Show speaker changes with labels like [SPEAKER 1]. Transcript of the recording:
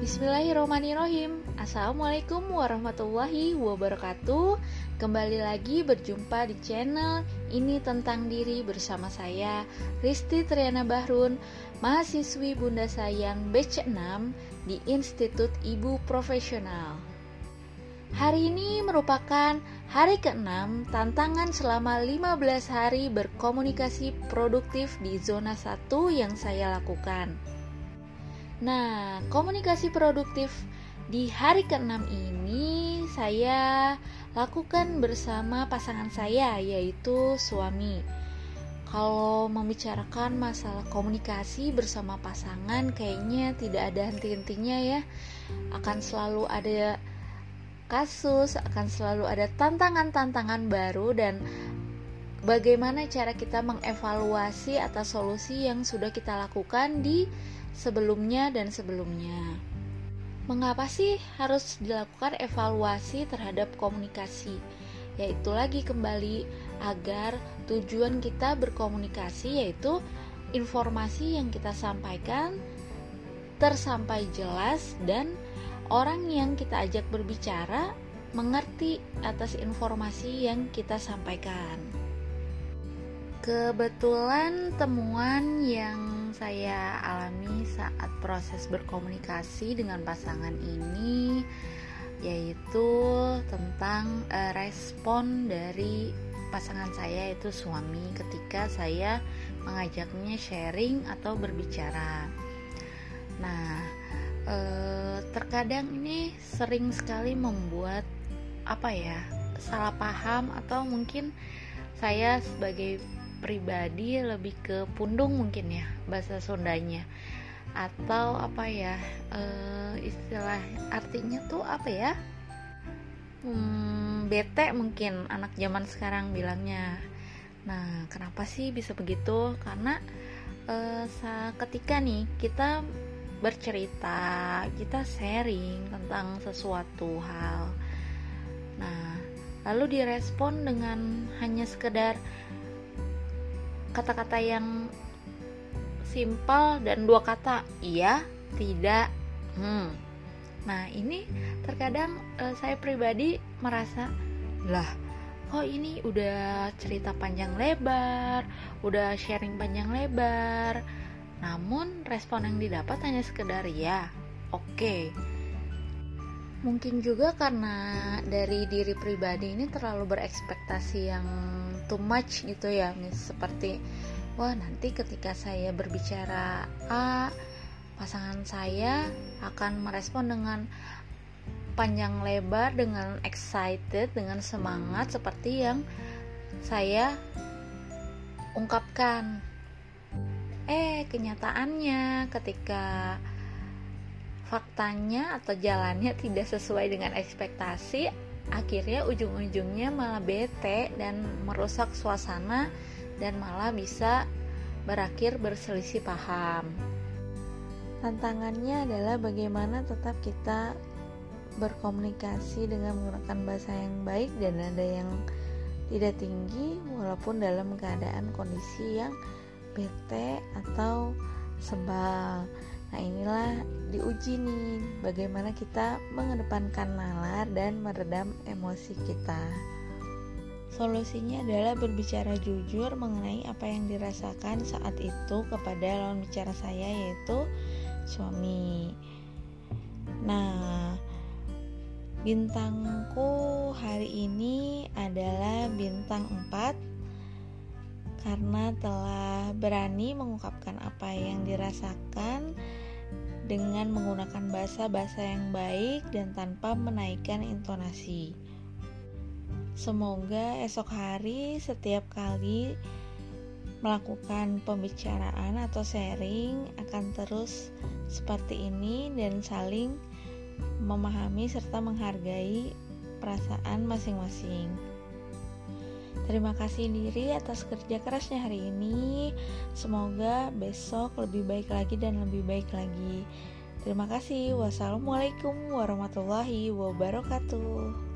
[SPEAKER 1] Bismillahirrahmanirrahim. Assalamualaikum warahmatullahi wabarakatuh. Kembali lagi berjumpa di channel Ini Tentang Diri bersama saya Risti Triana Bahrun Mahasiswi Bunda Sayang BC6 di Institut Ibu Profesional. Hari ini merupakan hari ke-6 tantangan selama 15 hari berkomunikasi produktif di zona 1 yang saya lakukan Nah, komunikasi produktif di hari ke-6 ini saya lakukan bersama pasangan saya yaitu suami. Kalau membicarakan masalah komunikasi bersama pasangan kayaknya tidak ada henti-hentinya ya. Akan selalu ada kasus, akan selalu ada tantangan-tantangan baru dan bagaimana cara kita mengevaluasi atas solusi yang sudah kita lakukan di sebelumnya dan sebelumnya. Mengapa sih harus dilakukan evaluasi terhadap komunikasi? Yaitu lagi kembali agar tujuan kita berkomunikasi yaitu informasi yang kita sampaikan tersampai jelas dan orang yang kita ajak berbicara mengerti atas informasi yang kita sampaikan. Kebetulan temuan yang saya alami saat proses berkomunikasi dengan pasangan ini yaitu tentang uh, respon dari pasangan saya itu suami ketika saya mengajaknya sharing atau berbicara. Nah, uh, terkadang ini sering sekali membuat apa ya salah paham atau mungkin saya sebagai pribadi lebih ke pundung mungkin ya bahasa Sundanya atau apa ya uh, istilah artinya tuh apa ya? Hmm, bete mungkin anak zaman sekarang bilangnya. Nah kenapa sih bisa begitu? Karena uh, ketika nih kita bercerita kita sharing tentang sesuatu hal. Nah lalu direspon dengan hanya sekedar kata-kata yang simpel dan dua kata iya tidak hmm nah ini terkadang uh, saya pribadi merasa lah kok ini udah cerita panjang lebar udah sharing panjang lebar namun respon yang didapat hanya sekedar ya oke okay. Mungkin juga karena dari diri pribadi ini terlalu berekspektasi yang too much gitu ya mis. Seperti wah nanti ketika saya berbicara A pasangan saya akan merespon dengan panjang lebar dengan excited dengan semangat seperti yang saya ungkapkan. Eh kenyataannya ketika faktanya atau jalannya tidak sesuai dengan ekspektasi akhirnya ujung-ujungnya malah bete dan merusak suasana dan malah bisa berakhir berselisih paham. Tantangannya adalah bagaimana tetap kita berkomunikasi dengan menggunakan bahasa yang baik dan nada yang tidak tinggi walaupun dalam keadaan kondisi yang bete atau sebal. Nah inilah diuji nih bagaimana kita mengedepankan nalar dan meredam emosi kita. Solusinya adalah berbicara jujur mengenai apa yang dirasakan saat itu kepada lawan bicara saya yaitu suami. Nah, bintangku hari ini adalah bintang 4 karena telah berani mengungkapkan apa yang dirasakan dengan menggunakan bahasa-bahasa yang baik dan tanpa menaikkan intonasi. Semoga esok hari setiap kali melakukan pembicaraan atau sharing akan terus seperti ini dan saling memahami serta menghargai perasaan masing-masing. Terima kasih diri atas kerja kerasnya hari ini. Semoga besok lebih baik lagi dan lebih baik lagi. Terima kasih. Wassalamualaikum warahmatullahi wabarakatuh.